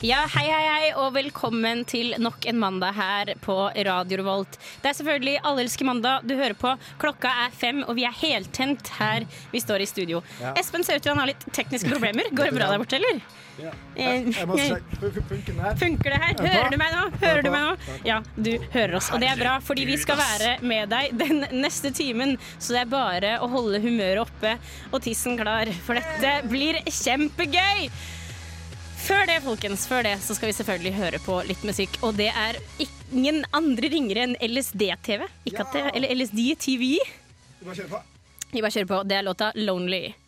Ja, hei, hei, hei, og velkommen til nok en mandag her på Radio Revolt. Det er selvfølgelig Allelske mandag du hører på. Klokka er fem, og vi er heltent her vi står i studio. Espen ser ut til han har litt tekniske problemer. Går det bra der borte, eller? Ja. Eh, Jeg må sjekke. Fun- fun- Funker det her? Funker det her? Er Hører du meg nå? Er Hører du meg nå? Ja, du hører oss. Og det er bra, fordi vi skal være med deg den neste timen. Så det er bare å holde humøret oppe og tissen klar, for dette blir kjempegøy! Før det, folkens, før det så skal vi selvfølgelig høre på litt musikk. Og det er ingen andre ringere enn LSD-TV. Ikke at det, eller LSD-TV. Vi bare kjører på. Vi bare kjører på. Det er låta 'Lonely'.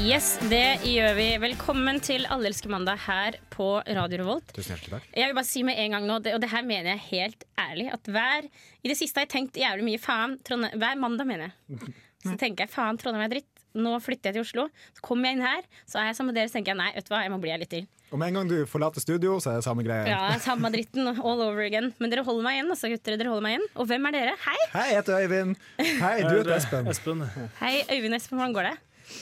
Yes, det gjør vi. Velkommen til Allelske mandag her på Radio Revolt. Tusen hjertelig takk. Jeg vil bare si med en gang nå, det, og det her mener jeg helt ærlig, at hver I det siste har jeg tenkt jævlig mye faen. Trondheim, hver mandag, mener jeg. Så tenker jeg faen, Trondheim er dritt. Nå flytter jeg til Oslo. Så kommer jeg inn her, så er jeg sammen med dere, så tenker jeg nei, vet du hva, jeg må bli her litt til. Og med en gang du forlater studio, så er det samme greie. Ja, samme dritten all over again. Men dere holder meg igjen, altså, gutter. Dere holder meg igjen. Og hvem er dere? Hei! Hei, jeg heter Øyvind. Hei, du heter Espen. Espen. Hei, Øyvind Espen, hvordan går det?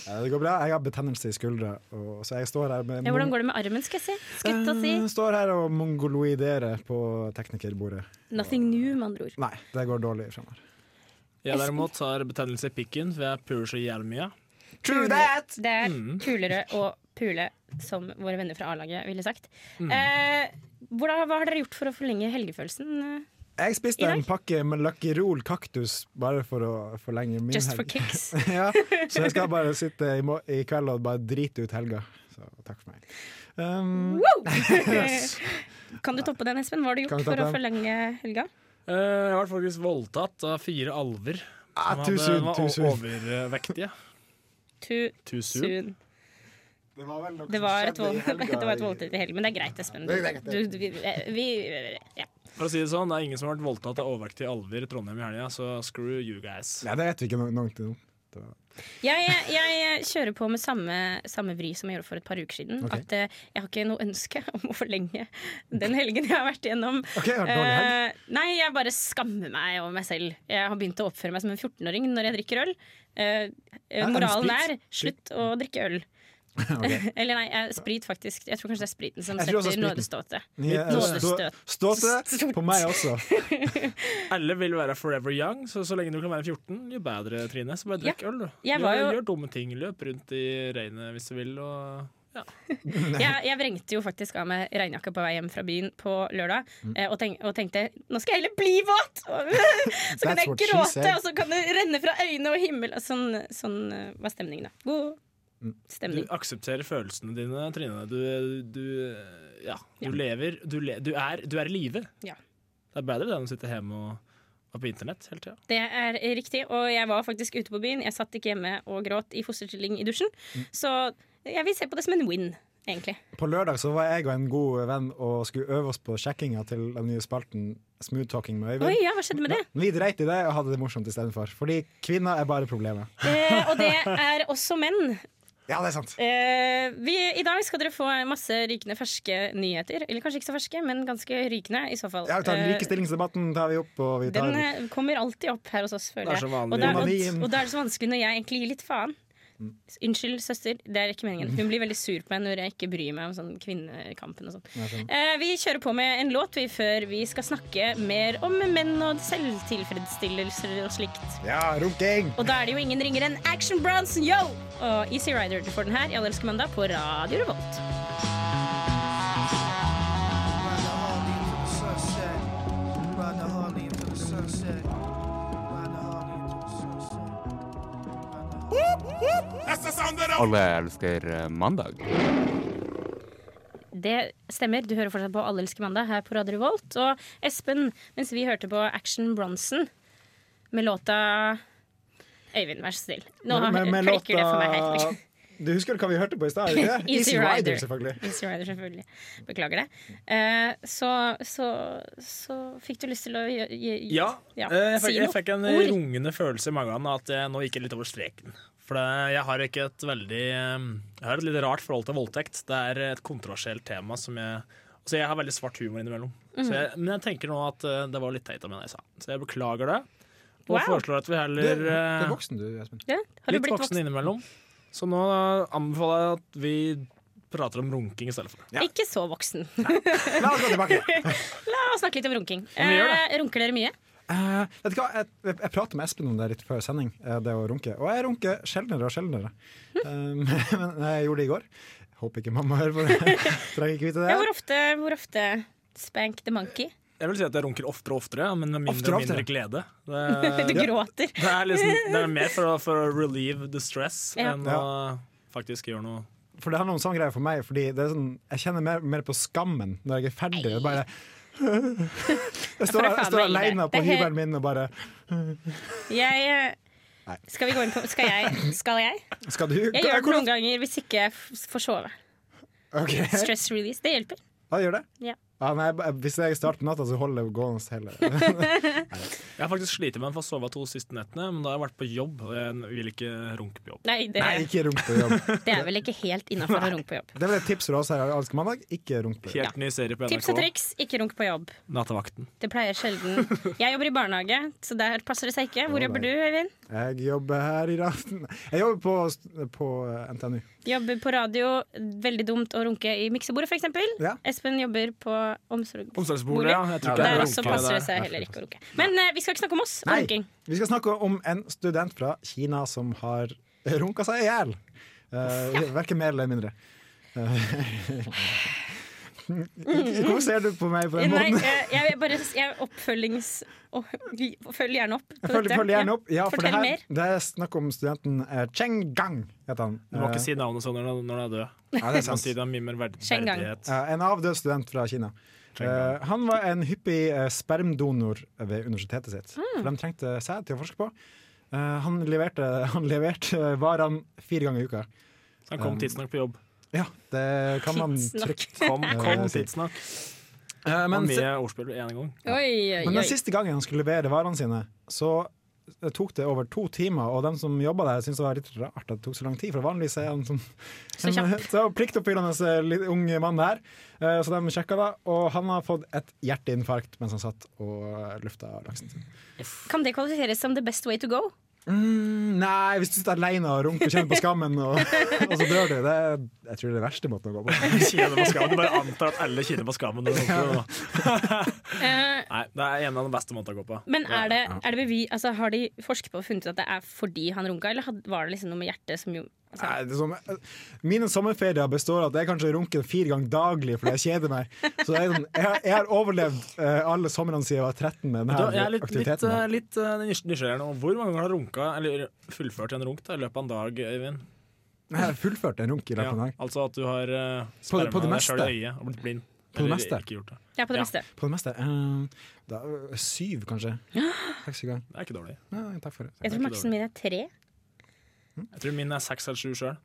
Det går bra. Jeg har betennelse i skuldra, og så jeg står her med Ja, hvordan går det med armen, skal jeg si? Skutt og si. Jeg står her og mongoloiderer på teknikerbordet. Nothing new, med andre ord. Nei, det går dårlig fremover. Jeg derimot har betennelse i pikken, for jeg puler så jævlig mye. True that! Det er Mm. kulere å pule, som våre venner fra A-laget ville sagt. Mm. Eh, hvordan, hva har dere gjort for å forlenge helgefølelsen? Jeg spiste en pakke med Lucky Roll kaktus bare for å forlenge min Just for kicks. ja, så jeg skal bare sitte i, i kveld og bare drite ut helga. Så takk for meg. Um, Kan du toppe den, Espen? Hva har du gjort for å forlenge helga? Uh, Jeg ble faktisk voldtatt av fire alver. ah, som hadde- soon, var overvektige. Too Too soon. soon. Det var vel noe Det som var et, skjedde i vold, helga det var et voldtekt i helgen, men det er greit, Espen. Du, du, vi, vi, ja. For å si det sånn, det er ingen som har vært voldtatt av overvektige alver i Trondheim i helga, så screw you guys. Nei, det vet vi ikke no noe om. Jeg, jeg, jeg kjører på med samme, samme vri som jeg gjorde for et par uker siden. Okay. At uh, Jeg har ikke noe ønske om å forlenge den helgen jeg har vært igjennom. Okay? Eh, nei, jeg bare skammer meg over meg selv. Jeg har begynt å oppføre meg som en 14-åring når jeg drikker øl. Det moralen er slutt å drikke øl. Ok. Eller nei, eh, sprit faktisk. Jeg tror kanskje det er spriten som setter nådeståtet. Ja, Nådestøt. Ståte på meg også. Alle vil være forever young, så så lenge du kan være 14, jo bedre, Trine. Så bare drikk øl, du. Gjør, jo- gjør dumme ting. Løp rundt i regnet hvis du vil, og ja. Jeg, jeg vrengte jo faktisk av meg regnjakka på vei hjem fra byen på lørdag. Mm. eh, Og, tenk, og tenkte nå skal jeg heller bli våt! Så kan jeg gråte, og så kan det renne fra øyne og himmel. Sånn, sånn eh, var stemningen, da. God Mm. Du aksepterer følelsene dine, Trine. Du, du Ja, du Ja. lever Du, le, du er, du er i live. Ja. Det er bedre det enn å sitte hjemme og, og på internett hele tida. Det er riktig, og jeg var faktisk ute på byen. Jeg satt ikke hjemme og gråt i fosterstilling i dusjen. Mm. Så jeg vil se på det som en win, egentlig. På lørdag så var jeg og en god venn og skulle øve oss på sjekkinga til den nye spalten Smooth Talking med Oi, ja, hva skjedde med det? Vi dreit i det og hadde det morsomt istedenfor. Fordi kvinner er bare problemet. Eh, og det er også menn. Ja, det er sant. Eh, vi, I dag skal dere få masse rykende ferske nyheter. Eller kanskje ikke så ferske, men ganske rykende i så fall. Ja, vi tar Eh, Likestillingsdebatten tar vi opp, og vi tar den eh, kommer alltid opp her hos oss, føler jeg. Det er så vanlig. Og da, og, og da er det så vanskelig når jeg egentlig gir litt faen. Mm. Unnskyld, søster. Det er ikke meningen. Hun blir veldig sur på meg når jeg ikke bryr meg om sånn kvinnekampen og sånn. Sånn. Eh, vi kjører på med en låt vi før vi skal snakke mer om menn og selvtilfredsstillelser og slikt. Ja, runking! Og da er det jo ingen ringer enn Action Bronson, yo! Og Easy Rider. Du får den her i Allelske mandag på Radio Revolt. Ride the Harley into the sunset. Ride the Harley into the sunset. Alle elsker eh, mandag. Det stemmer. Du hører fortsatt på Alle elsker mandag her på Radio Revolt. Og Espen, mens vi hørte på Action Bronson med låta Øyvind, vær så snill. Nå Med- med- med klikker det for meg helt. låta- Du husker hva vi hørte på i stad? Easy Rider. selvfølgelig. Easy Rider, selvfølgelig. Beklager det. Uh, så, så, så fikk du lyst til å gi, gi- Ja, ja, eh, jeg, fikk, jeg fikk en Ord. rungende følelse i magen at jeg nå gikk jeg litt over streken. For det, jeg har ikke et veldig Jeg har et litt rart forhold til voldtekt. Det er et kontroversielt tema som jeg Så jeg har veldig svart humor innimellom. Mm. Så jeg, men jeg tenker nå at eh, det var litt teit av meg det jeg sa. Så jeg beklager det. Og Wow. foreslår at vi heller du er eh, voksen, du, Espen. Ja, litt voksen voksen? innimellom. Så nå anbefaler jeg at vi prater om runking i stedet for. Ja. Ikke så voksen. La oss gå tilbake. La oss snakke litt om runking. vi. Eh, runker dere mye? Eh, vet du hva, jeg, jeg, jeg pratet med Espen om det litt før sending, eh, det å runke. Og jeg runker sjeldnere og sjeldnere. Um, men jeg gjorde det i går. Håper ikke mamma hører på det. Trenger ikke vite Ja, hvor, ofte, hvor ofte spank the monkey? Jeg vil si at jeg runker oftere og oftere, men med mindre Oftere og mindre oftere. glede. Du gråter. det, er, liksom, det er mer for å, for å relieve the stress Ja. enn å faktisk gjøre noe For det handler om sånn greie for meg, Fordi det er sånn, jeg kjenner mer, mer på skammen når jeg er ferdig. Det er bare Jeg står, det jeg står alene på Det hybelen min og bare Jeg eh, Skal vi gå inn på Skal jeg? Skal jeg? Skal du? Jeg gjør det noen ganger hvis ikke jeg får sove. Okay. Stress release. Det hjelper. Ja, gjør det? Ja. Ja, nei, hvis jeg starter på natta, så holder det gående hele Jeg har faktisk slitt med å få sove to siste nettene, men da har jeg vært på jobb, og jeg vil ikke runke på jobb. Nei, det, Nei, ikke runke på jobb. det er vel ikke helt innafor å runke på jobb. Det er vel et tips for oss her Alsk mandag. Ikke runk på jobb. Helt ny serie på Tips og triks ikke runk på jobb. Nattevakten. Det pleier sjelden Jeg jobber i barnehage, så der passer det seg ikke. Hvor jobber du, Øyvind? Jeg jobber her i Raften. Jeg jobber på, på eh, NTNU. Jobber på radio. Veldig dumt å runke i miksebordet, f.eks. Ja. Espen jobber på omsorg. omsorgsbordet ja. Jeg tror ikke Ja, Der også passer det seg heller ikke å runke. Men uh, vi skal ikke snakke om oss Nei. runking. Vi skal snakke om en student fra Kina som har runka seg i hjel. Uh, Verken mer eller mindre. Eh, Hvorfor ser du på meg på den måten? jeg, jeg bare jeg oppfølgings... Følg gjerne opp på Følg, dette. følg gjerne opp. Ja, for det, her, mer. det er snakk om studenten uh, Cheng Gang, heter han. Du må ikke Eh, si navnet sånn når når du er død. ja, det er sant. det er mye mer verdighet. Ja, en avdød student fra Kina. Eh, han var en hyppig uh, spermdonor ved universitetet sitt. Mm. For de trengte sæd til å forske på. Uh, han leverte, han leverte varene fire ganger i uka. Så Han kom tidsnok på jobb. Ja, det kan man trygt Kom, kom Eh, si. Eh, Og men, mye ordspill én gang. Oi, oi, men oi. den siste gangen han skulle levere varene sine, så eh, tok det over to timer, og de som jobba der, syntes det var litt rart at det tok så lang tid. For vanligvis er han sånn Så kjapp. så pliktoppfyllende eh, ung mann der. Eh, Så de sjekka da, og han har fått et hjerteinfarkt mens han satt og eh, lufta laksen sin. Kan det kvalifiseres som the best way to go? Mm, nei, hvis du sitter alene og runker og kjenner på skammen, og, og så dør du. Det er, jeg tror det er den verste måten å gå på. Kine på skammen. Du bare antar at alle kjenner på skammen. Ja. runker. Eh, Nei, det er en av de beste måtene å gå på. men er det, er det bevi, altså, har de forsket på og funnet ut at det er fordi han runka, eller var det liksom noe med hjertet som jo altså, Nei, er som, mine sommerferier består av at jeg kanskje runker fire ganger daglig fordi jeg kjeder meg. Så det er sånn, jeg, har- jeg har overlevd eh, alle somrene siden jeg var 13 med denne jeg er litt, litt, aktiviteten. eh, litt uh, nys- nysgjerrig nå. Hvor mange ganger har du runka, eller fullført en runk da, i løpet av en dag, Øyvind? Jeg har fullført en runk i løpet av en dag. altså at du har uh, På det- deg sjøl i øyet og blitt blind. På det meste. ikke gjort det. Ja, på det Ja. meste. På det meste. Uh, da, syv, kanskje. Seks ganger. Det er ikke dårlig. Ja, takk for det. Jeg tror maksen min er tre. Jeg tror min er seks eller sju sjøl.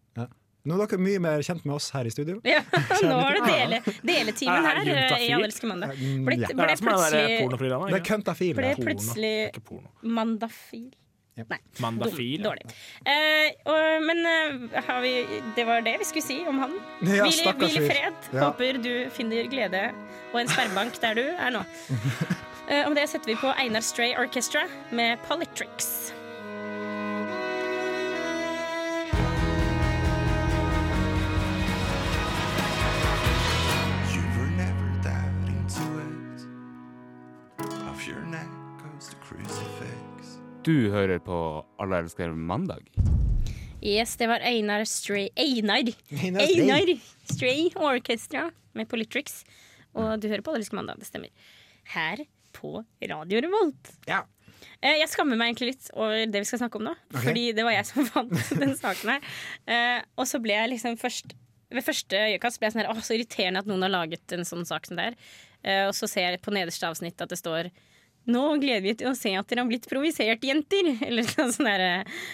Nå er dere mye mer kjent med oss her i studio. Ja, nå er det dele, deletimen Er her Jeg i juntafil? Alle elsker mandag. Ble, ble der plutselig. Det er køntafil. ble plutselig mandafil. Ja. Nei, Mandafil. dårlig. Eh, og, men eh, har vi, det var det vi skulle si om han. Ja, hvil, i, i fred. Ja. Håper du finner glede og en spermbank der du er nå. Eh, om det setter vi på Einar Stray Orchestra med Polytrix. Du hører på Alle elsker mandag. Yes, det var Einar Stray Einar! Einar Stray. Einar Stray Orchestra med Politrix. Og du hører på Alle elsker mandag, det stemmer. Her på Radio Revolt. Ja. Eh, Jeg skammer meg egentlig litt over det vi skal snakke om nå. Fordi det var jeg som fant den saken her. Eh, og så ble jeg liksom først Ved første øyekast ble jeg sånn her Åh, så irriterende at noen har laget en sånn sak som det her. Eh, og så ser jeg på nederste avsnitt at det står nå gleder vi til å se at dere har blitt provisert, jenter! Eller noe sånt der.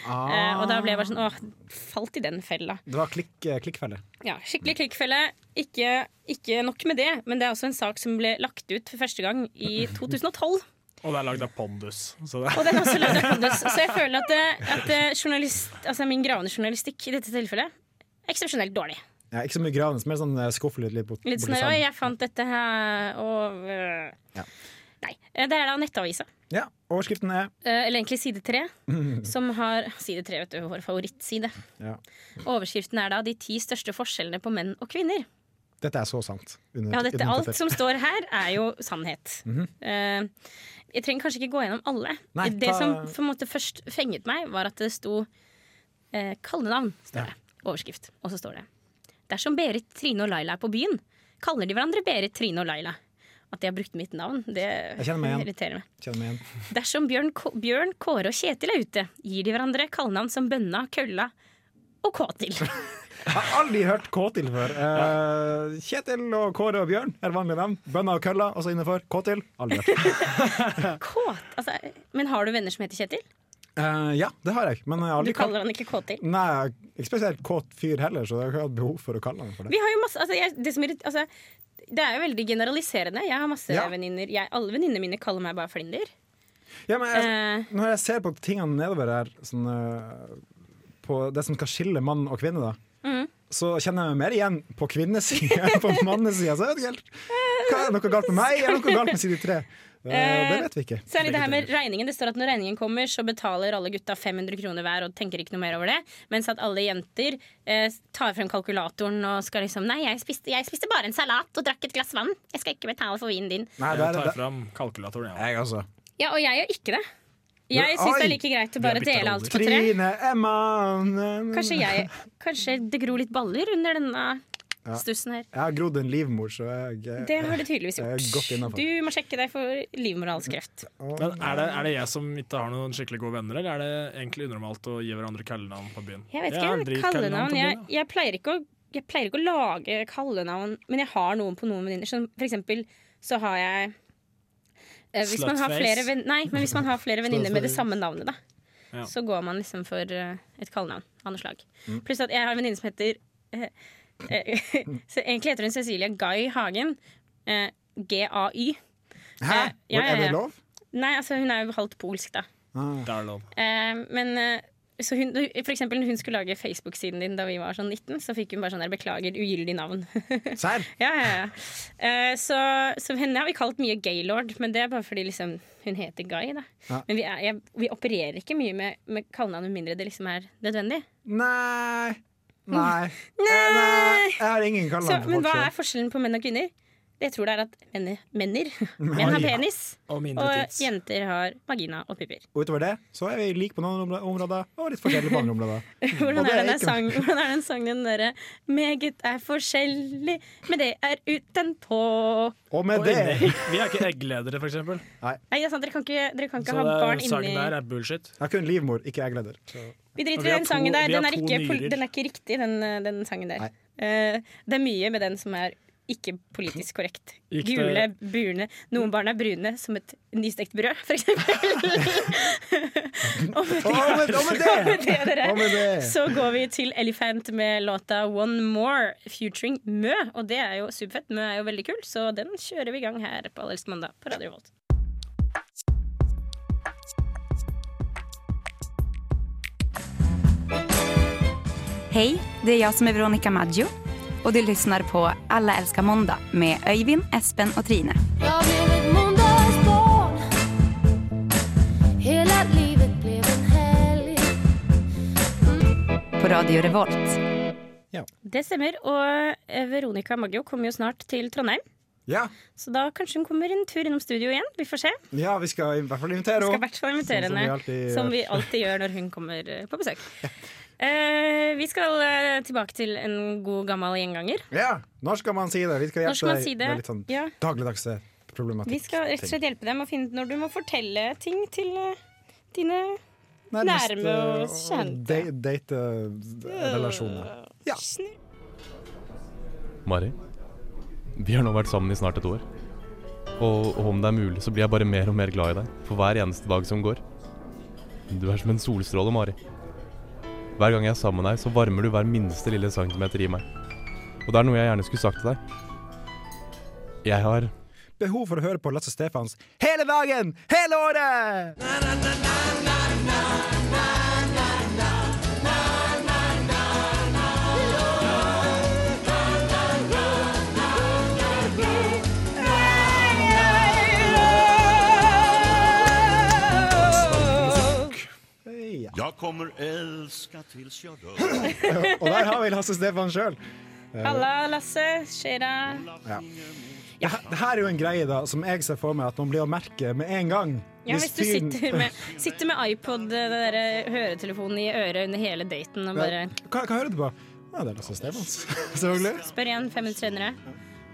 Eh, og da ble jeg bare sånn Åh, falt i den fella. Det var klikk, eh, klikkfelle. Ja, Skikkelig klikkfelle. Ikke, ikke nok med det, men det er også en sak som ble lagt ut for første gang i 2012. Og det er lagd av Pondus. Så det, Og det er også laget av Pondus. Så jeg føler at, det, at det journalist, altså min gravende journalistikk i dette tilfellet er eksepsjonelt dårlig. Ja, ikke så mye gravende, mer sånn skuffelig litt, litt bort, Litt sånn Oi, jeg fant dette her, og øh. Ja. Nei. eh, Det er da Nettavisa, Ja, overskriften er eh, eller egentlig Side 3, som har Side 3, vet du, vår favorittside. ja. Overskriften er da 'De ti største forskjellene på menn og kvinner'. Dette er så sant. Under- Ja, dette, alt som står her, er jo sannhet. Eh, jeg trenger kanskje ikke gå gjennom alle. Nei, det ta- som på en måte først fenget meg, var at det sto uh, kallenavn. Står Ja. det. Overskrift. Og så står det Dersom Berit, Trine og Laila er på byen, kaller de hverandre Berit, Trine og Laila. At de har brukt mitt navn, det meg irriterer meg. Meg igjen. Dersom Bjørn, Bjørn, Kåre og Kjetil er ute, gir de hverandre kallenavn som Bønna, Kølla og Kåtil. Jeg har aldri hørt Kåtil før. Eh, Kjetil og Kåre og Bjørn er vanlige navn. Bønna og kølla også innenfor. Kåtil aldri hørt. Kåt, altså, men har du venner som heter Kjetil? Uh, ja, det har jeg, men jeg har aldri du kaller han ikke Kåtil? Nei, jeg er ikke spesielt kåt fyr heller, så jeg har ikke hatt behov for å kalle han for det. Vi har jo masse, altså, jeg, det, som altså, det er jo veldig generaliserende. Jeg har masse Ja. venninner jeg, Alle venninnene mine kaller meg bare Flinder. Ja, men jeg, uh, når jeg ser på tingene nedover her, sånn, uh, på det som skal skille mann og kvinne, da, Mhm. Så kjenner jeg meg mer igjen på kvinnesida enn på mannesida. Så jeg vet ikke. Hva er noe galt med meg, er det noe galt med side tre? Eh, det vet vi ikke. Særlig det her med regningen. Det står at når regningen kommer, så betaler alle gutta 500 kroner hver og tenker ikke noe mer over det. Mens at alle jenter eh, tar frem kalkulatoren og skal liksom Nei, jeg spiste, jeg spiste bare en salat og drakk et glass vann. Jeg skal ikke betale for vinen din. Nei, det jeg er, tar frem fram kalkulatoren. Ja. jeg også. Ja, og jeg gjør ikke det. Jeg syns det er like greit å bare dele alt på tre. Trine, Emma Kanskje, jeg, kanskje det gror litt baller under denne Ja. stussen her. Jeg har grodd en livmor, så jeg, jeg Det har du tydeligvis gjort. Du må sjekke deg for livmorhalskreft. Men er det, er det jeg som ikke har noen skikkelig gode venner, eller er det egentlig unormalt å gi hverandre kallenavn på byen? Jeg vet ikke, kallenavn jeg, jeg, pleier ikke å, jeg pleier ikke å lage kallenavn, men jeg har noen på noen venninner. Som For eksempel så har jeg hvis man har flere ven, Nei, men hvis man har flere venninner med det samme navnet, da, Ja. så går man liksom for eh, et kallenavn av noe slag. Mm. Pluss at jeg har en venninne som heter eh, eh, så Egentlig heter hun Cecilia Guy Hagen. Eh, G-A-Y. Hæ? Eh, ja, ja, Er det ja. lov? Nei, altså hun er jo halvt polsk, da. Ah. Det er lov. Eh, men eh, så hun, for eksempel når hun skulle lage Facebook-siden din da vi var sånn 19, så fikk hun bare sånn der 'beklager, ugyldig navn'. Serr? ja, ja, ja. Uh, så, så henne har vi kalt mye gaylord, men det er bare fordi liksom, hun heter Guy. Da. Ja. Men vi, er, jeg, vi opererer ikke mye med, med kallenavn med mindre det liksom er nødvendig. Nei. Nei. Nei. Nei. Jeg har ingen kallenavn for men hva er forskjellen på menn og kvinner? Jeg tror det er at menner, menner, menn har penis, Og og jenter har vagina og pupper. Og utover det så er vi like på noen områder- og litt forskjellige på andre områder. Hvordan er, er denne ikke- sang, hvordan er den sangen derre 'Meget er forskjellig, men det er utenpå'? Og med Og det. Vi er ikke eggledere, for eksempel. Nei, det er sant, Dere kan ikke, dere kan ikke ha barn inni Så sangen der er bullshit. Jeg har kun livmor, ikke eggleder. Så. Vi driter i den sangen der. Den er, ikke, den er ikke riktig, den, eh, den sangen der. Nei. Eh, det er mye med den som er ikke politisk korrekt. Gikk det- Gule, brune Noen barn er brune som et nystekt brød, eksempel. og med Og med, og med det! med det, dere, Og med det. så går vi til Elephant med låta One More featuring Mø. Og det er jo superfett. Mø er jo veldig kul, så den kjører vi i gang her på Allelsk mandag på Radio Volt. Hei, det er jeg som er Veronica Maggio och du lyssnar på Alla älskar måndag med Öyvind, Espen och Trine. Jag blev ett måndagsbarn Hela livet blev en helg På Radio Revolt. Det stemmer. Og eh, Veronica Maggio kommer jo snart til Trondheim. Ja, Så da kanskje hun kommer en tur innom studio igjen. Vi får se. ja, vi skal i hvert fall invitere Vi skal i henne. invitere Sånn som vi henne, alltid som vi alltid gjør når hun kommer eh, på besøk. Eh, vi skal eh, tilbake til en god gammel gjenganger. Ja, når skal man si det? Vi skal Når skal man hjelpe si deg det? med litt sånn Ja. dagligdagse problematikk. Vi skal rett og slett hjelpe dem å finne ut når du må fortelle ting til eh, dine Nærmest, nærme og kjente. da- Date-relasjoner. Ja. Mari, vi har nå vært sammen i snart et år. Og, og om det er mulig, så blir jeg bare mer og mer glad i deg for hver eneste dag som går. Du er som en solstråle, Mari. Hver gang jeg er sammen med deg, så varmer du hver minste lille centimeter i meg. Og det er noe jeg gjerne skulle sagt til deg. Jeg har Behov for å høre på Lasse Stefans hele dagen, hele året! Ja. Og der har vi Lasse Stefan sjøl. Halla, Lasse. Skjer'a? Ja. her- det her er jo en greie da som jeg ser for meg at man blir å merke med en gang. Ja, hvis du fyren- sitter med, sitter med iPod, det der eh, høretelefonen i øret under hele daten og bare Hva, hva hører du på? Ja, det er Lasse Stefans. Selvfølgelig. spør igjen fem minutter senere.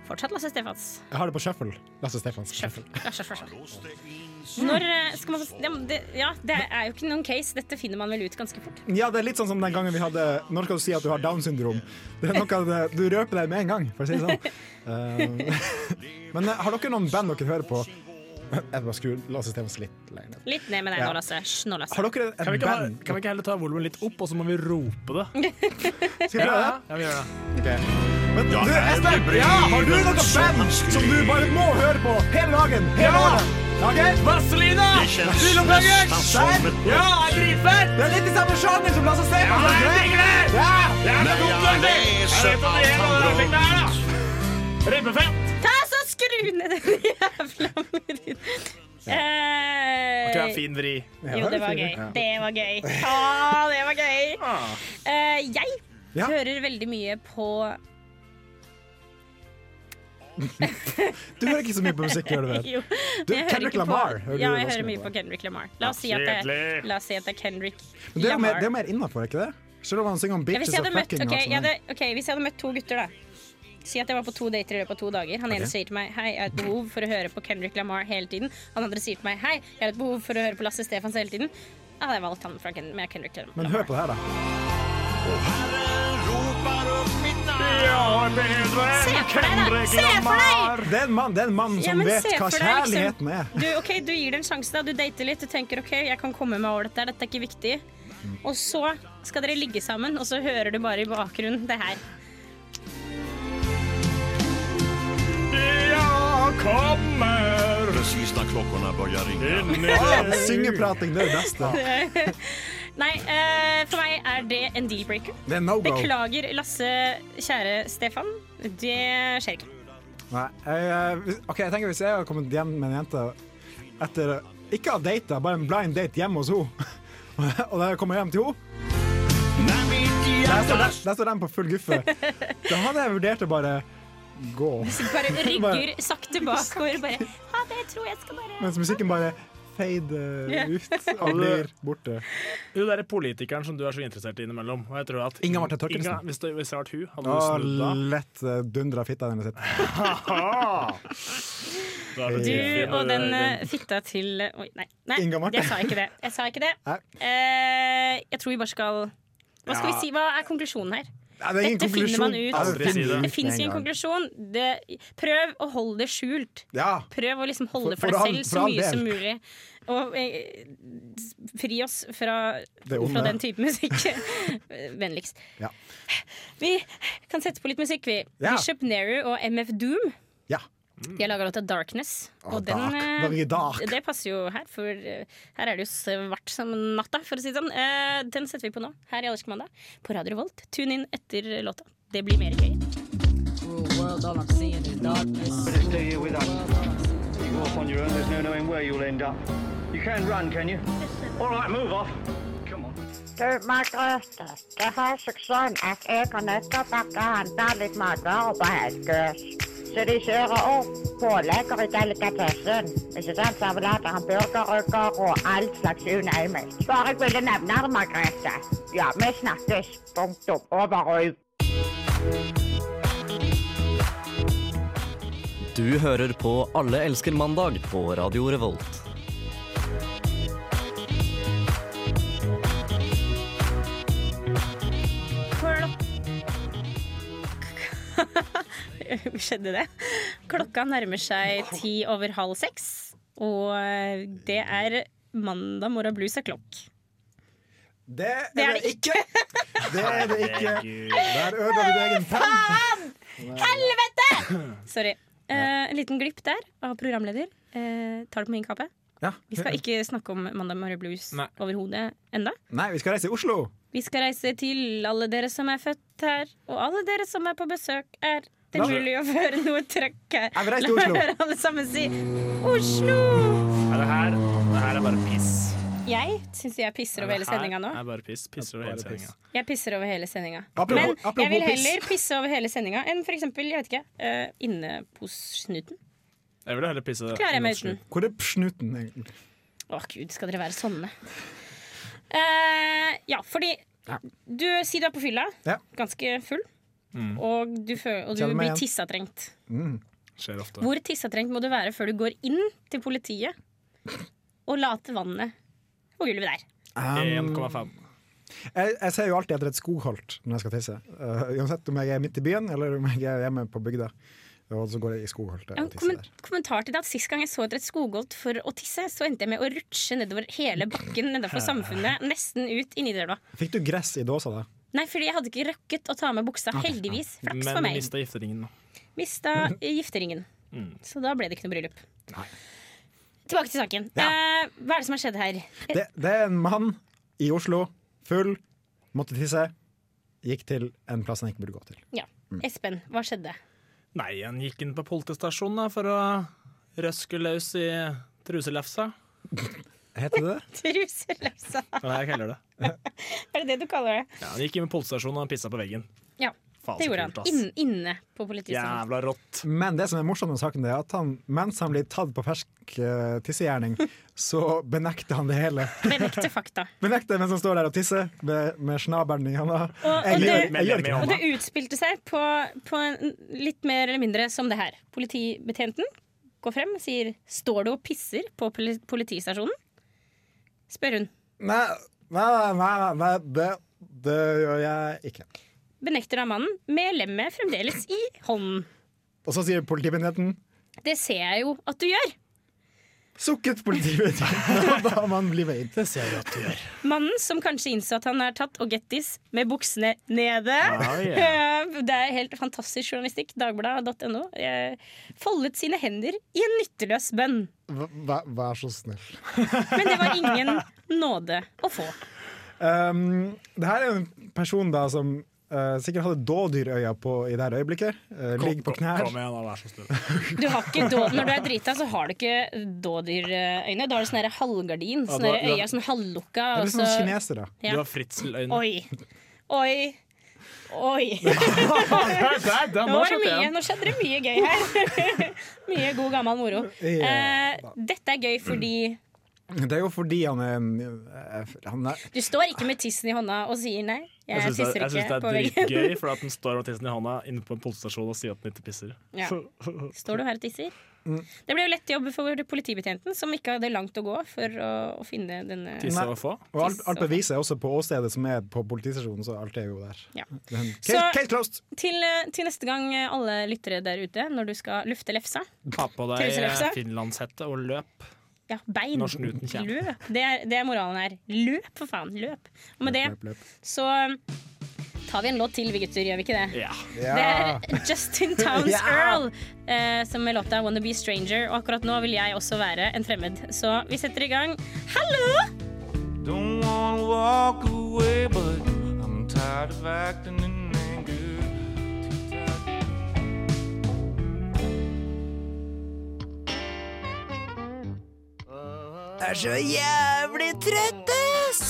Fortsatt Lasse Stefans. Jeg har det på shuffle. Lasse Stefans. Shuffle. Ja, shuffle, shuffle. Når eh, skal man ja, det, ja, det er jo ikke noen case. Dette finner man vel ut ganske fort. Ja, det er litt sånn som den gangen vi hadde Når skal du si at du har Down syndrom? Det er noe det, Du røper deg med en gang, for å si det sånn. Eh, men eh, har dere noen band dere hører på? Jeg bare skrur Lasse Stefans litt lenger ned. Litt ned med deg Ja. nå, Lasse. Hysj nå, Lasse. Har dere et Kan vi, ikke, ha- band? kan vi ikke heller ta volumet litt opp, og så må vi rope det? Skal vi prøve det? Ja, vi gjør det. Men du, Ja, det Espen, ja, har du noe band som du bare må høre på hele dagen, hele året? Ok? Vazelina! Det som Ja, brott dritfett! Det er litt i samme sjanger som Lasse Stefan. Ja, jeg digger det! Ja! Det er jag dumt, det! Jeg vet om det er noe han der, Ah! Ribbefett! Ta så skru ned den jævla lyden. Eh, Ok, fin vri. jo, det var gøy. Ja. Det var gøy. Ja, det var gøy. Eh, jeg hører veldig mye på Du hører ikke så mye på musikk, gjør du vel? Jo, Du, Kendrick Lamar. På, ja, jeg hører mye på? Kendrick Lamar. La oss si at det, la oss si at det er Kendrick Men det er jo mer, Lamar. det er mer innafor, ikke det? Selv om han synger om bitches ja, og hadde møtt, fucking ok, og hadde, ok, hvis jeg hadde møtt to gutter, da. Si at jeg var på to dater i løpet av to dager. Han ene sier til meg Hei, jeg har et behov for å høre på Kendrick Lamar hele tiden. Han andre sier til meg Hei, jeg har et behov for å høre på Lasse Stefans hele tiden. Da hadde jeg valgt han fra Ken med Kendrick Lamar. Men hør på det her, da. Se for deg, da! Se for deg! Det er en mann, er en mann Ja, som men vet se hva for deg, liksom- kjærligheten er. Du, okay, du gir det en sjanse, da. Du dater litt, du tenker OK, jeg kan komme meg over dette, dette er ikke viktig. Og så skal dere ligge sammen, og så hører du bare i bakgrunnen det her. Jeg kommer Precis när klockorna börjar ringa Ja, syngeprating, det er det beste. Nei, uh, for meg er det en deal-breaker. Det er no. Beklager, Lasse, kjære Stefan. Det skjer ikke. Nei, jeg, eh, ok, jeg tenker Hvis jeg har kommet hjem med en jente etter ikke å ha data, bare en blind date hjemme hos henne, og da jeg kommer hjem til henne Der står, den- på full guffe. Da hadde jeg vurdert å bare gå. Bare rygger sakte bakover. Bare ha det tror jeg skal bare Mens musikken bare fader Ja. ut og blir borte. Hun derre politikeren som du er så interessert i innimellom. Og jeg tror at Inga Marte Thorkildsen. Inga, hvis, det, hvis det hadde vært hun, hadde du Og snudd da? lett uh, dundra fitta hennes sitt. Du og den eh, fitta til Oi, nei. nei jeg sa ikke det. Jeg sa ikke det. Eh, jeg tror vi bare skal Hva skal Ja. vi si? Hva er konklusjonen her? Nei, det er ingen Dette finner man ut. Det Aldri si det. Det fins med jo en gang. konklusjon. Det, prøv å holde det skjult. Ja. Prøv å liksom holde det For- for, deg selv for så mye del. som mulig. Og eh, fri oss fra, fra den type musikk. Vennligst. Ja. Vi kan sette på litt musikk, vi. Ja. Bishop Nehru og MF Doom. De har laga låta 'Darkness'. Å, Og den, dark. eh, dark. det passer jo her, for eh, her er det jo svart som natta, for å si det sånn. Eh, Den setter vi på nå, her i Aldersk mandag, på Radio Revolt. Tune inn etter låta. Det blir mer gøy. stay here with us. You go off on your own, there's no knowing where you'll end up. You can run, can you? All right, move off. Du, Margrethe, det har seg sånn at jeg har nettopp vært og handla litt matvarer på Helgøs. Så de kjører opp pålegger i delikatessen. Ikke sant? Servelater, hamburgerrygger og all slags unøymelig. Bare jeg ville nevne det, Margrethe. Ja, vi snakkes. Punktum. Over og ut. Du hører på Alle elsker mandag på Radio Revolt. Skjedde det? Klokka nærmer seg ti over halv seks, og eh, det er mandag morgen blues er klokk. Det er Det er det ikke! Det er det ikke. Der ødela du egen penn. Faen! Helvete! Sorry. Uh, en liten glipp der av programleder. Uh, tar det på min kappe. Ja. Vi skal ikke snakke om Mandag morgen blues overhodet enda. Nei, vi skal reise i Oslo. Vi skal reise til alle dere som er født her, og alle dere som er på besøk. Er det er mulig å høre noe trøkk her? Jeg vil reise til La meg høre alle sammen si Oslo! Ja, det, her, det her er bare piss. Jeg syns jeg pisser over hele sendinga nå. er bare piss. Pisser over hele sendinga. Jeg pisser over hele sendinga. Men jeg vil heller pisse over hele sendinga enn for eksempel, jeg vet ikke, uh, snuten Jeg vil heller pisse Klarer jeg meg uten. Hvor er snuten, egentlig? Å gud, skal dere være sånne? Uh, ja, fordi du sier du er på fylla, Ja. ganske full, Mm. og du, føler, og du blir tissatrengt. Mm. Skjer ofte. Hvor tissatrengt må du være før du går inn til politiet og later vannet på gulvet der? Um, 1,5. Jeg, jeg ser jo alltid etter et skogholt når jeg skal tisse. Uh, uansett om jeg er midt i byen eller om jeg er hjemme på bygda. Og så går jeg i skogholtet og tisser der. kommentar til det at Sist gang jeg så etter et skogholt for å tisse, så endte jeg med å rutsje nedover hele bakken nedover Samfunnet, nesten ut i Nidelva. Fikk du gress i dåsa da? Nei, fordi jeg hadde ikke røkket å ta med buksa. okay, Heldigvis. Flaks Men for du Men mista gifteringen, da. Mista gifteringen. Mm. Så da ble det ikke noe bryllup. Tilbake til saken. Eh, hva er det som har skjedd her? Det, det er en mann i Oslo, full, måtte tisse. Gikk til en plass han ikke burde gå til. Ja. Espen, hva skjedde? Nei, han gikk inn på politistasjonen da, for å røske løs i truselefsa. Heter det det? Er det jeg kaller det. Er det det du kaller det? Ja, han gikk inn på politistasjonen og pissa på veggen. Ja, Faen, det gjorde han. kult. Inn, inne på politistasjonen. Jævla rått. Men det som er morsomt med saken, det er at han, mens han blir tatt på fersk uh, tissegjerning, så benekter han det hele. Benekter fakta. Benekter mens han står der og tisser med, med snabelen i hånda. Og, og, Jeg det, jeg gjør ikke og det. det utspilte seg på, på en, litt mer eller mindre som det her. Politibetjenten går frem og sier 'Står du og pisser på poli- politistasjonen?' Spør hun. Nei, nei, nei, nei, det, det gjør jeg ikke. Benekter av mannen med lemmet fremdeles i hånden. Og så sier politimyndigheten Det ser jeg jo at du gjør. Sukket politimyndigheten. Da man blir veid. Det ser vi at du gjør. Mannen som kanskje innså at han er tatt og gettis med buksene nede. Ah, yeah. Det er helt fantastisk journalistikk. Dagbladet.no. eh, Foldet sine hender i en nytteløs bønn. Vær, vær så snill. Men det var ingen nåde å få. Um, det her er en person da som uh, sikkert hadde dådyrøya på i det her øyeblikket. Uh, Kom- på knær. Kom igjen, vær så snill. Du har ikke då, når du er drita, så har du ikke dådyrøyne. Da har du sånn halvgardin. halvgardin. Ja, øyne sånn halvlukka. Det er litt sånn så- kinesere. Ja. Du har fritzeløyne. Oi. Oi. Oi. Der, der, Nå, nå det mye, nå skjedde det mye gøy her. mye god gammel moro. Eh, dette er gøy fordi Det er jo fordi han er han er, du står ikke med tissen i hånda og sier nei. Jeg, Jeg syns det, er dritgøy, for at den står med tissen i hånda inne på en politistasjon og sier at den ikke pisser. Ja. Står du her og tisser? Mm. Det ble jo lett jobb for politibetjenten, som ikke hadde langt å gå for å, å finne denne Tisse og få. Og alt, alt beviset er også på åstedet som er på politistasjonen, så alt er jo der. Ja. Den- Så- Case, case closed! Til, til neste gang, alle lyttere der ute, når du skal lufte lefsa Ta på deg finlandshette og løp. Ja, bein. Når snuten kommer. Løp. Det er, det er moralen her. Løp, for faen. Løp. Og med det Løp, løp. så tar vi en låt til, vi gutter, gjør vi ikke det? Ja. Det er Justin Towns Ja. Earl eh, som med låta 'Wanna Be Stranger'. Og akkurat nå vil jeg også være en fremmed. Så vi setter i gang. Hallo! Don't wanna walk away, but I'm tired of acting in er så jævlig trøtt, ass!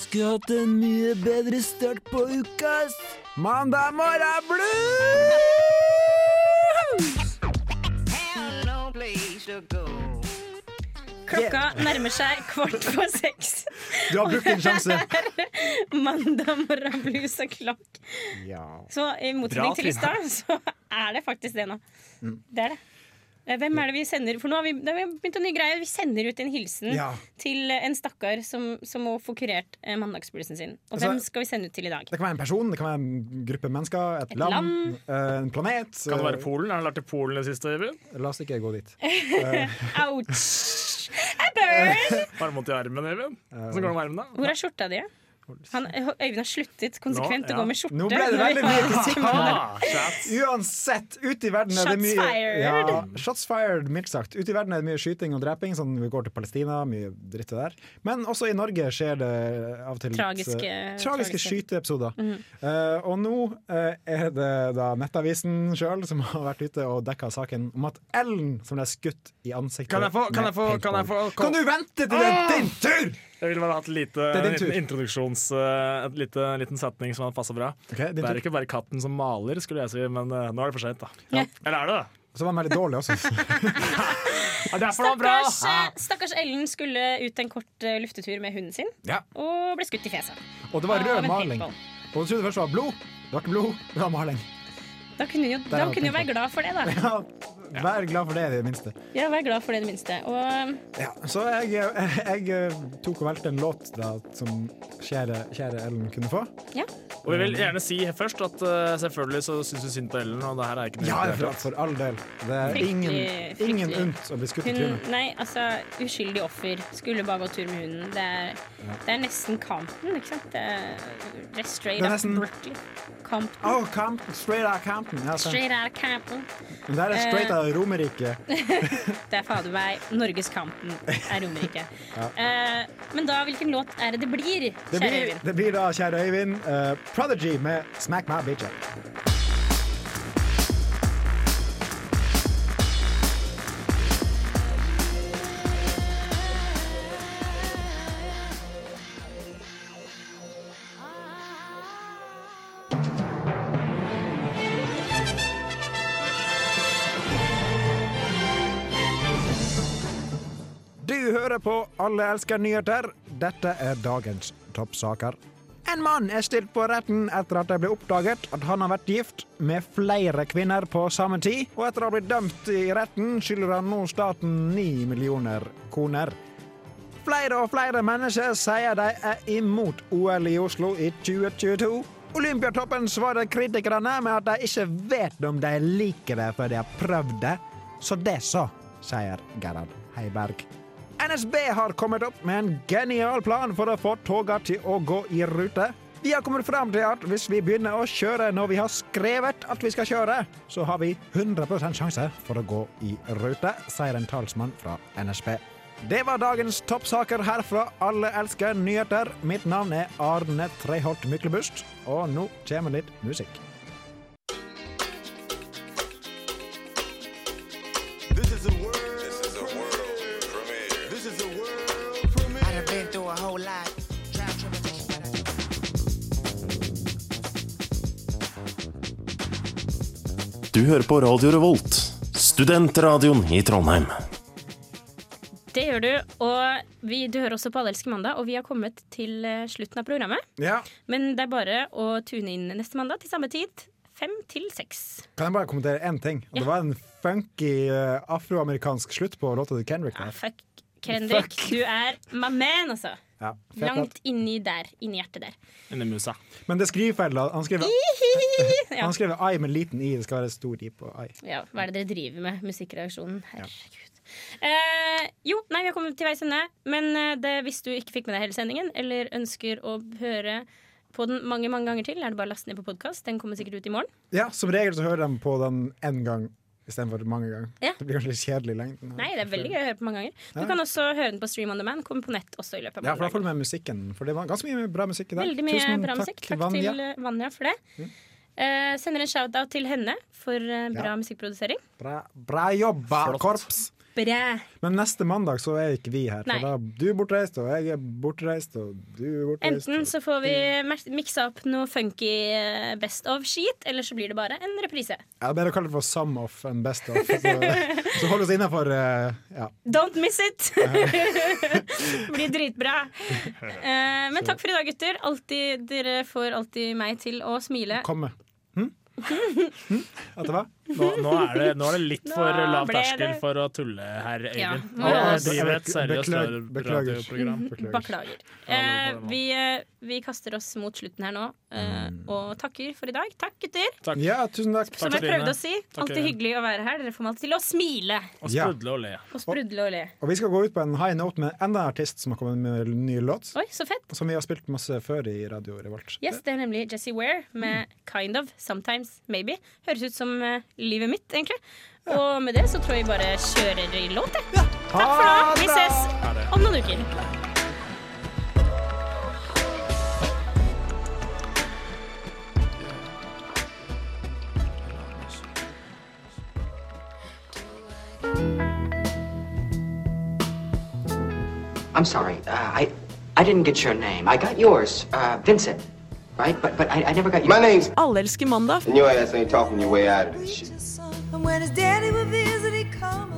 Skulle hatt en mye bedre start på uka, ass. Mandag morgen blues! Klokka nærmer seg kvart på seks. Du har brukt din sjanse. Mandag morgen blues og klokk. Ja. Så i motsetning til i stad, så er det faktisk det nå. Mm. Det er det. Eh, Hvem er det vi sender? For nå har vi, det har vi begynt en ny greie. Vi sender ut en hilsen Ja. til en stakkar som, som må få kurert mandagspulsen sin. Og Altså- hvem skal vi sende ut til i dag? Det kan være en person, det kan være en gruppe mennesker, et, Et land, land. eh, en planet. Kan det være Polen? Har du lært til Polen det siste? Øyvind? La oss ikke gå dit. Ouch! Jeg burn! Du vondt i armen, Øyvind? Hvordan går det med armene? Hvor er skjorta di? Han, Øyvind har sluttet konsekvent Nå, ja. å gå med skjorte. Nå ble det veldig mye kritikk. diskusjoner. Uansett, ute i verden er det Shots mye fired. Ja, shots fired, mildt sagt. Ute i verden er det mye skyting og dreping, sånn vi går til Palestina, mye dritt der. Men også i Norge skjer det av og til Tragiske- eh, tragiske tragiske. skyteepisoder. -hmm. uh, og nå uh, er det da Nettavisen sjøl som har vært ute og dekka saken om at Ellen, som ble skutt i ansiktet Kan jeg få- kan jeg få- kan jeg få- Kan du vente til det er din tur?! Jeg ville bare hatt lite, en liten introduksjons... En Et lite, liten setning som hadde passa bra. Okay, det er ikke bare katten som maler, skulle jeg si, men eh, nå er det for seint, da. Eller er det det? Så var den veldig dårlig også. Ja, bra! Stakkars, eh, stakkars Ellen skulle ut en kort eh, luftetur med hunden sin Ja. og ble skutt i fjeset. Og det var rød maling. Og du trodde først det var blod. Det var ikke blod, det var maling. Da kunne hun jo, kunne jo være glad for det, da. Ja, vær glad for det, i det minste. Ja, vær glad for det, i det minste. Og Ja, så jeg, jeg, jeg tok og valgte en låt da, som kjære, kjære Ellen kunne få. ja. Og vi vil gjerne si først at uh, selvfølgelig så syns vi synd på Ellen, og det her er ikke noe Ja, for, for all del. Det er ingen, fryktelig. ingen unt å bli skutt i trynet. Nei, altså, uskyldig offer. Skulle bare gå tur med hunden. Det er, det er nesten Campton, ikke sant? Det er, det er straight Det er up nesten- Berkeley. Compton. Oh, Campton. straight out Campton. Ja. Straight out of Compton. Men det er straight Eh, out uh, Romerike. Det er fader meg Norges Campton er Romerike. Ja. uh, men da, hvilken låt er det det blir, kjære Øyvind? det blir da, kjære Øyvind, eh, Prodigy med 'Smack My Bitch Up'. På Alle elsker nyheter. Dette er dagens toppsaker. En mann er stilt på retten etter at det ble oppdaget at han har vært gift med flere kvinner på samme tid, og etter å ha blitt dømt i retten skylder han nå staten ni millioner kroner. Flere og flere mennesker sier de er imot OL i Oslo i 2022. Olympiatoppen svarer kritikerne med at de ikke vet om de liker det før de har prøvd det. Så det så, sier Gerhard Heiberg. NSB har kommet opp med en genial plan for å få toga til å gå i rute. Vi har kommet fram til at hvis vi begynner å kjøre når vi har skrevet at vi skal kjøre, så har vi 100% sjanse for å gå i rute, sier en talsmann fra NSB. Det var dagens toppsaker her fra Alle elsker nyheter. Mitt navn er Arne Treholt Myklebust, og nå kommer litt musikk. Du hører på Radio Revolt, studentradioen i Trondheim. Det gjør du. Og vi, du hører også på Allelske mandag, og vi har kommet til eh, slutten av programmet. Ja. Men det er bare å tune inn neste mandag til samme tid. Fem til seks. Kan jeg bare kommentere én ting? Ja. Det var en funky eh, afroamerikansk slutt på låta til Kendrick. Ja, Fuck, Kendrick. Du er my man, altså. Ja, Langt inni der. Inni hjertet der. Inni musa. Men det er skrivefeil. da. Han skriver, Ja. han skriver I med liten i. Det skal være stor i på I. Ja, hva er det dere driver med? Musikkreaksjonen. Herregud. Eh, jo, nei, vi har kommet til veis ende. Men eh, det, hvis du ikke fikk med deg hele sendingen, eller ønsker å høre på den mange mange ganger til, er det bare å laste ned på podkast. Den kommer sikkert ut i morgen. Ja, Som regel så hører de på den én gang istedenfor mange ganger. Ja. Det blir kanskje litt kjedelig i lengden. Nei, det er veldig gøy å høre på mange ganger. Du Ja. kan også høre den på Stream on demand. Kommer på nett også i løpet av Ja, for da får du med musikken. For det var ganske mye bra musikk i dag. Veldig mye Tusen bra takk, musikk. Takk Vanja. til eh, Vanja for det. Eh, sender en shout-out til henne for eh, bra Ja. musikkprodusering. Bra, bra jobba, Flott. korps! Håper. Men neste mandag så er ikke vi her. Nei. For da du er bortreist, og jeg er bortreist, og du er bortreist. Enten så får vi miksa opp noe funky eh, best of-skit, eller så blir det bare en reprise. Ja, Bedre å kalle det for Sum of enn Best of. Så, så hold oss innafor uh, ja. Don't miss it! blir dritbra. Eh, men takk for i dag, gutter. Altid, dere får alltid meg til å smile. Komme. Hm? At det var? Nå, nå, er det, nå er det litt for lav terskel for å tulle, her Ja, Øyvind. nå- Jeg driver et seriøst beklager. radioprogram. Beklager. Eh, vi, eh, vi kaster oss mot slutten her nå, eh, og takker for i dag. Takk, gutter. Ja, tusen takk. Som jeg prøvde å si, Takk, alltid hyggelig å være her. Dere får meg alltid til å smile. Og sprudle og le. Og sprudle og le. Og vi skal gå ut på en high note med enda en artist som har kommet med en ny låt. Oi, så fett. Som vi har spilt masse før i Radio Revolt. Yes, Det er nemlig Jessie Ware med 'Kind of', 'Sometimes Maybe'. Høres ut som eh, livet mitt, egentlig. Og med det så tror jeg vi bare kjører i låt, jeg. Takk for nå. Vi ses om noen uker. I'm sorry. Uh, I I didn't get your name. I got yours, uh, Vincent. Right? But but I, I never got you. My name's Alle elsker mandag. And your ass ain't talking your way out of this shit. And when his daddy will visit, he come